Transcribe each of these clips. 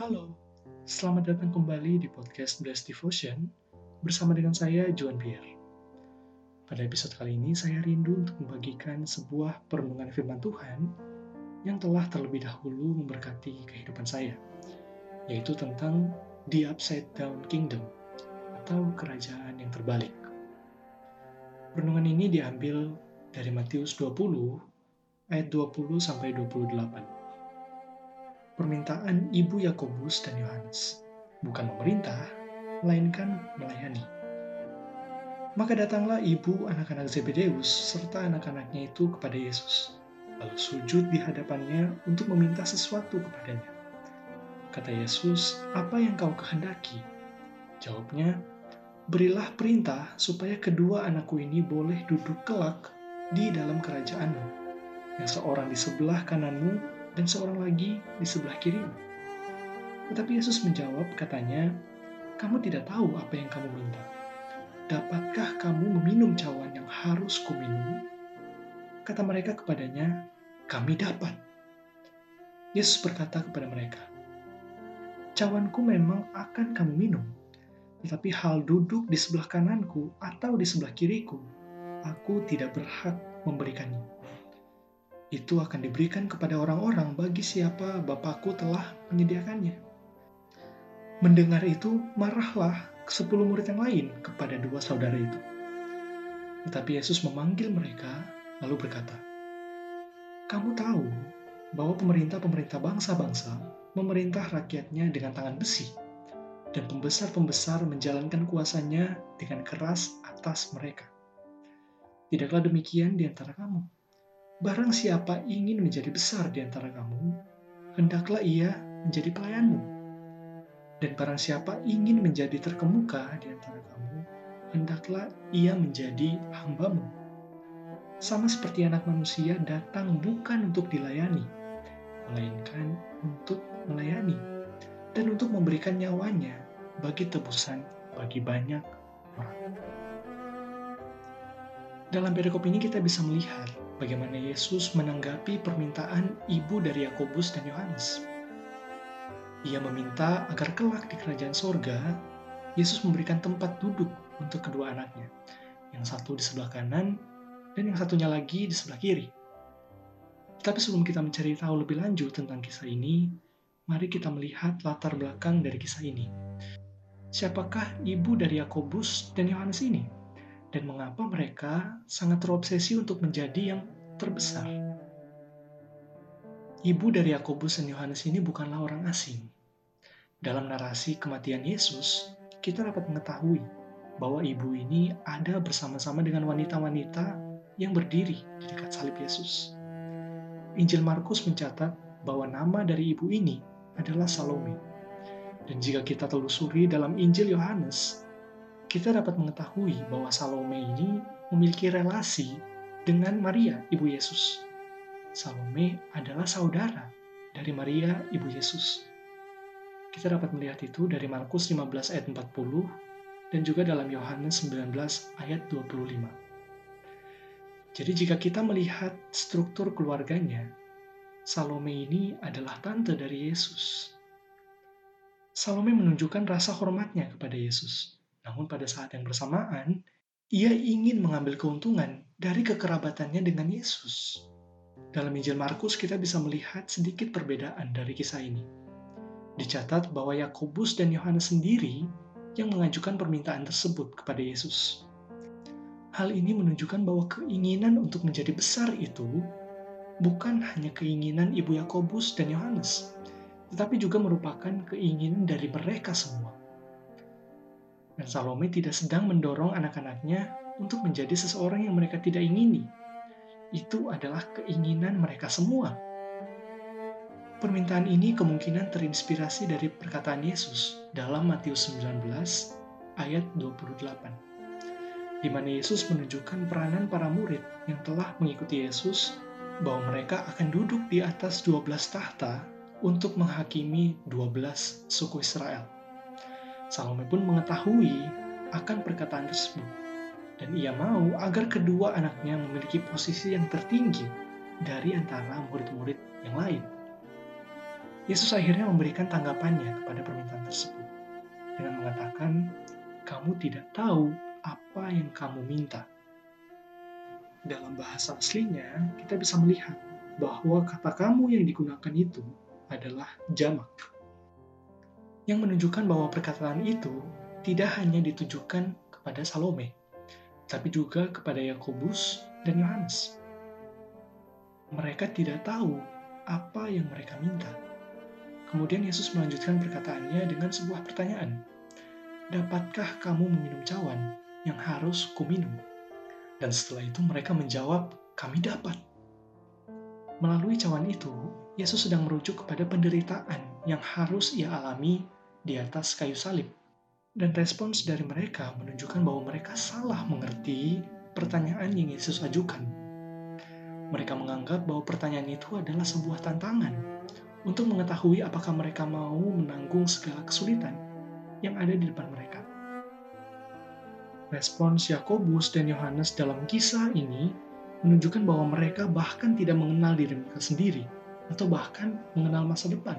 Halo, selamat datang kembali di podcast Blessed Devotion bersama dengan saya, Joan Pierre. Pada episode kali ini, saya rindu untuk membagikan sebuah perenungan firman Tuhan yang telah terlebih dahulu memberkati kehidupan saya, yaitu tentang The Upside Down Kingdom atau kerajaan yang terbalik. Renungan ini diambil dari Matius 20 ayat 20 sampai 28 permintaan ibu Yakobus dan Yohanes, bukan memerintah, melainkan melayani. Maka datanglah ibu anak-anak Zebedeus serta anak-anaknya itu kepada Yesus, lalu sujud di hadapannya untuk meminta sesuatu kepadanya. Kata Yesus, "Apa yang kau kehendaki?" Jawabnya, "Berilah perintah supaya kedua anakku ini boleh duduk kelak di dalam kerajaanmu, yang seorang di sebelah kananmu dan seorang lagi di sebelah kirimu. Tetapi Yesus menjawab, katanya, kamu tidak tahu apa yang kamu minta. Dapatkah kamu meminum cawan yang harus kuminum? Kata mereka kepadanya, kami dapat. Yesus berkata kepada mereka, cawanku memang akan kamu minum, tetapi hal duduk di sebelah kananku atau di sebelah kiriku, aku tidak berhak memberikannya itu akan diberikan kepada orang-orang bagi siapa Bapakku telah menyediakannya. Mendengar itu, marahlah sepuluh murid yang lain kepada dua saudara itu. Tetapi Yesus memanggil mereka, lalu berkata, Kamu tahu bahwa pemerintah-pemerintah bangsa-bangsa memerintah rakyatnya dengan tangan besi, dan pembesar-pembesar menjalankan kuasanya dengan keras atas mereka. Tidaklah demikian di antara kamu Barang siapa ingin menjadi besar di antara kamu, hendaklah ia menjadi pelayanmu. Dan barang siapa ingin menjadi terkemuka di antara kamu, hendaklah ia menjadi hambamu. Sama seperti anak manusia datang bukan untuk dilayani, melainkan untuk melayani dan untuk memberikan nyawanya bagi tebusan bagi banyak orang. Dalam perikop ini kita bisa melihat bagaimana Yesus menanggapi permintaan ibu dari Yakobus dan Yohanes. Ia meminta agar kelak di kerajaan sorga, Yesus memberikan tempat duduk untuk kedua anaknya, yang satu di sebelah kanan dan yang satunya lagi di sebelah kiri. Tapi sebelum kita mencari tahu lebih lanjut tentang kisah ini, mari kita melihat latar belakang dari kisah ini. Siapakah ibu dari Yakobus dan Yohanes ini? Dan mengapa mereka sangat terobsesi untuk menjadi yang terbesar. Ibu dari Yakobus dan Yohanes ini bukanlah orang asing. Dalam narasi kematian Yesus, kita dapat mengetahui bahwa ibu ini ada bersama-sama dengan wanita-wanita yang berdiri di dekat salib Yesus. Injil Markus mencatat bahwa nama dari ibu ini adalah Salome. Dan jika kita telusuri dalam Injil Yohanes, kita dapat mengetahui bahwa Salome ini memiliki relasi dengan Maria, ibu Yesus. Salome adalah saudara dari Maria, ibu Yesus. Kita dapat melihat itu dari Markus 15 ayat 40 dan juga dalam Yohanes 19 ayat 25. Jadi jika kita melihat struktur keluarganya, Salome ini adalah tante dari Yesus. Salome menunjukkan rasa hormatnya kepada Yesus namun pada saat yang bersamaan, ia ingin mengambil keuntungan dari kekerabatannya dengan Yesus. Dalam Injil Markus kita bisa melihat sedikit perbedaan dari kisah ini. Dicatat bahwa Yakobus dan Yohanes sendiri yang mengajukan permintaan tersebut kepada Yesus. Hal ini menunjukkan bahwa keinginan untuk menjadi besar itu bukan hanya keinginan ibu Yakobus dan Yohanes, tetapi juga merupakan keinginan dari mereka semua. Dan Salome tidak sedang mendorong anak-anaknya untuk menjadi seseorang yang mereka tidak ingini. Itu adalah keinginan mereka semua. Permintaan ini kemungkinan terinspirasi dari perkataan Yesus dalam Matius 19 ayat 28 di mana Yesus menunjukkan peranan para murid yang telah mengikuti Yesus bahwa mereka akan duduk di atas 12 tahta untuk menghakimi 12 suku Israel. Salome pun mengetahui akan perkataan tersebut, dan ia mau agar kedua anaknya memiliki posisi yang tertinggi dari antara murid-murid yang lain. Yesus akhirnya memberikan tanggapannya kepada permintaan tersebut dengan mengatakan, "Kamu tidak tahu apa yang kamu minta." Dalam bahasa aslinya, kita bisa melihat bahwa kata "kamu" yang digunakan itu adalah jamak, yang menunjukkan bahwa perkataan itu tidak hanya ditujukan kepada Salome, tapi juga kepada Yakobus dan Yohanes. Mereka tidak tahu apa yang mereka minta Kemudian Yesus melanjutkan perkataannya dengan sebuah pertanyaan. Dapatkah kamu meminum cawan yang harus kuminum? Dan setelah itu mereka menjawab, kami dapat. Melalui cawan itu, Yesus sedang merujuk kepada penderitaan yang harus ia alami di atas kayu salib. Dan respons dari mereka menunjukkan bahwa mereka salah mengerti pertanyaan yang Yesus ajukan. Mereka menganggap bahwa pertanyaan itu adalah sebuah tantangan untuk mengetahui apakah mereka mau menanggung segala kesulitan yang ada di depan mereka. Respons Yakobus dan Yohanes dalam kisah ini menunjukkan bahwa mereka bahkan tidak mengenal diri mereka sendiri atau bahkan mengenal masa depan.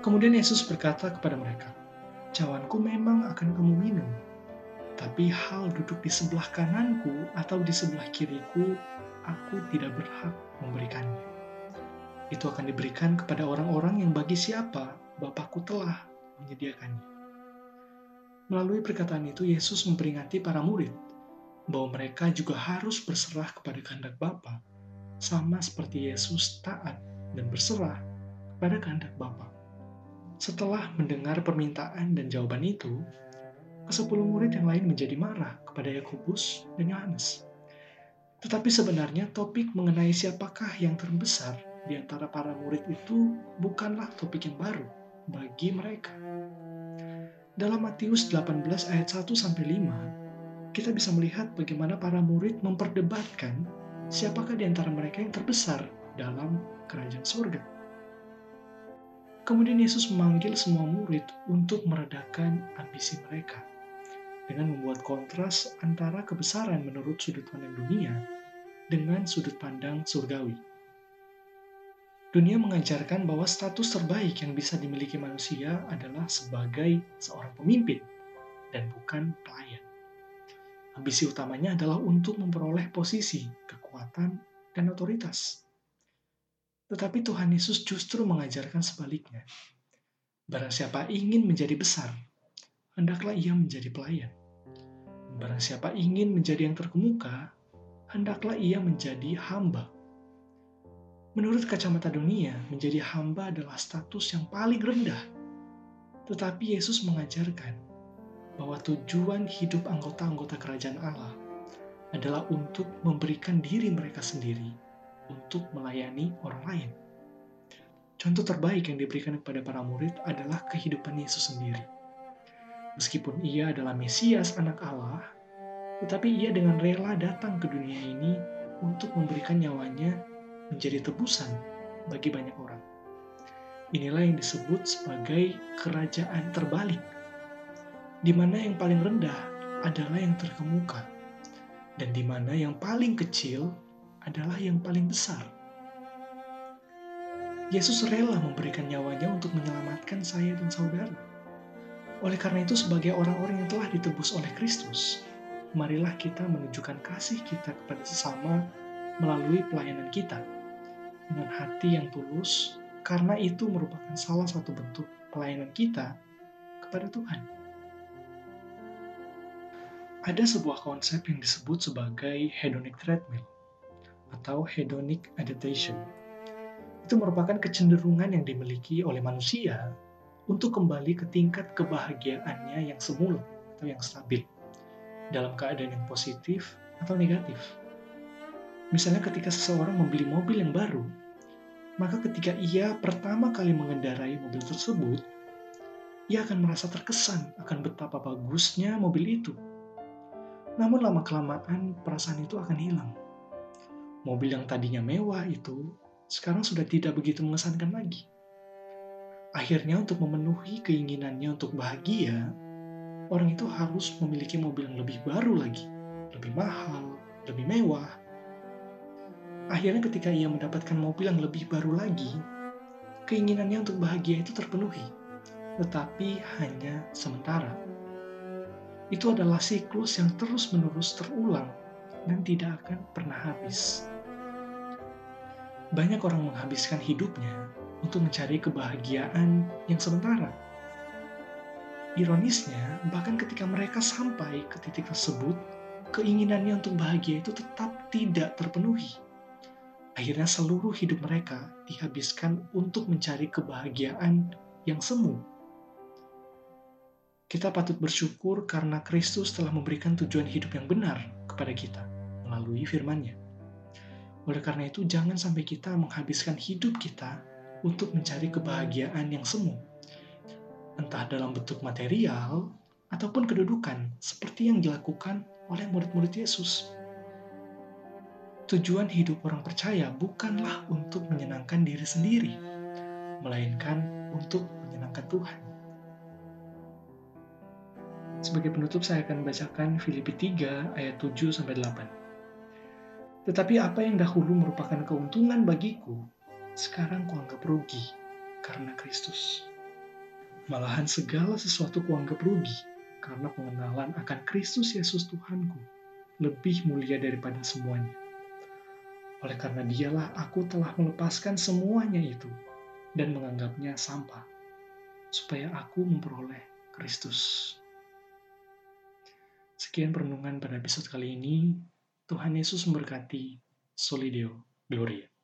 Kemudian Yesus berkata kepada mereka, "Cawanku memang akan kamu minum, tapi hal duduk di sebelah kananku atau di sebelah kiriku, aku tidak berhak memberikannya." itu akan diberikan kepada orang-orang yang bagi siapa Bapakku telah menyediakannya. Melalui perkataan itu, Yesus memperingati para murid bahwa mereka juga harus berserah kepada kehendak Bapa, sama seperti Yesus taat dan berserah kepada kehendak Bapa. Setelah mendengar permintaan dan jawaban itu, kesepuluh murid yang lain menjadi marah kepada Yakobus dan Yohanes. Tetapi sebenarnya topik mengenai siapakah yang terbesar di antara para murid itu bukanlah topik yang baru bagi mereka. Dalam Matius 18 ayat 1 sampai 5, kita bisa melihat bagaimana para murid memperdebatkan siapakah di antara mereka yang terbesar dalam kerajaan surga. Kemudian Yesus memanggil semua murid untuk meredakan ambisi mereka dengan membuat kontras antara kebesaran menurut sudut pandang dunia dengan sudut pandang surgawi. Dunia mengajarkan bahwa status terbaik yang bisa dimiliki manusia adalah sebagai seorang pemimpin dan bukan pelayan. Ambisi utamanya adalah untuk memperoleh posisi, kekuatan, dan otoritas. Tetapi Tuhan Yesus justru mengajarkan sebaliknya. Barang siapa ingin menjadi besar, hendaklah ia menjadi pelayan. Barang siapa ingin menjadi yang terkemuka, hendaklah ia menjadi hamba Menurut kacamata dunia, menjadi hamba adalah status yang paling rendah. Tetapi Yesus mengajarkan bahwa tujuan hidup anggota-anggota kerajaan Allah adalah untuk memberikan diri mereka sendiri untuk melayani orang lain. Contoh terbaik yang diberikan kepada para murid adalah kehidupan Yesus sendiri. Meskipun ia adalah Mesias anak Allah, tetapi ia dengan rela datang ke dunia ini untuk memberikan nyawanya menjadi tebusan bagi banyak orang. Inilah yang disebut sebagai kerajaan terbalik, di mana yang paling rendah adalah yang terkemuka, dan di mana yang paling kecil adalah yang paling besar. Yesus rela memberikan nyawanya untuk menyelamatkan saya dan saudara. Oleh karena itu, sebagai orang-orang yang telah ditebus oleh Kristus, marilah kita menunjukkan kasih kita kepada sesama melalui pelayanan kita dengan hati yang tulus, karena itu merupakan salah satu bentuk pelayanan kita kepada Tuhan. Ada sebuah konsep yang disebut sebagai hedonic treadmill atau hedonic adaptation. Itu merupakan kecenderungan yang dimiliki oleh manusia untuk kembali ke tingkat kebahagiaannya yang semula atau yang stabil dalam keadaan yang positif atau negatif. Misalnya ketika seseorang membeli mobil yang baru, maka ketika ia pertama kali mengendarai mobil tersebut, ia akan merasa terkesan akan betapa bagusnya mobil itu. Namun lama-kelamaan perasaan itu akan hilang. Mobil yang tadinya mewah itu sekarang sudah tidak begitu mengesankan lagi. Akhirnya untuk memenuhi keinginannya untuk bahagia, orang itu harus memiliki mobil yang lebih baru lagi, lebih mahal, lebih mewah, Akhirnya ketika ia mendapatkan mobil yang lebih baru lagi, keinginannya untuk bahagia itu terpenuhi, tetapi hanya sementara. Itu adalah siklus yang terus-menerus terulang dan tidak akan pernah habis. Banyak orang menghabiskan hidupnya untuk mencari kebahagiaan yang sementara. Ironisnya, bahkan ketika mereka sampai ke titik tersebut, keinginannya untuk bahagia itu tetap tidak terpenuhi. Akhirnya seluruh hidup mereka dihabiskan untuk mencari kebahagiaan yang semu. Kita patut bersyukur karena Kristus telah memberikan tujuan hidup yang benar kepada kita melalui firman-Nya. Oleh karena itu, jangan sampai kita menghabiskan hidup kita untuk mencari kebahagiaan yang semu, entah dalam bentuk material ataupun kedudukan, seperti yang dilakukan oleh murid-murid Yesus tujuan hidup orang percaya bukanlah untuk menyenangkan diri sendiri, melainkan untuk menyenangkan Tuhan. Sebagai penutup saya akan membacakan Filipi 3 ayat 7 sampai 8. Tetapi apa yang dahulu merupakan keuntungan bagiku, sekarang kuanggap rugi karena Kristus. Malahan segala sesuatu kuanggap rugi karena pengenalan akan Kristus Yesus Tuhanku lebih mulia daripada semuanya oleh karena dialah aku telah melepaskan semuanya itu dan menganggapnya sampah, supaya aku memperoleh Kristus. Sekian perenungan pada episode kali ini. Tuhan Yesus memberkati. Solideo Gloria.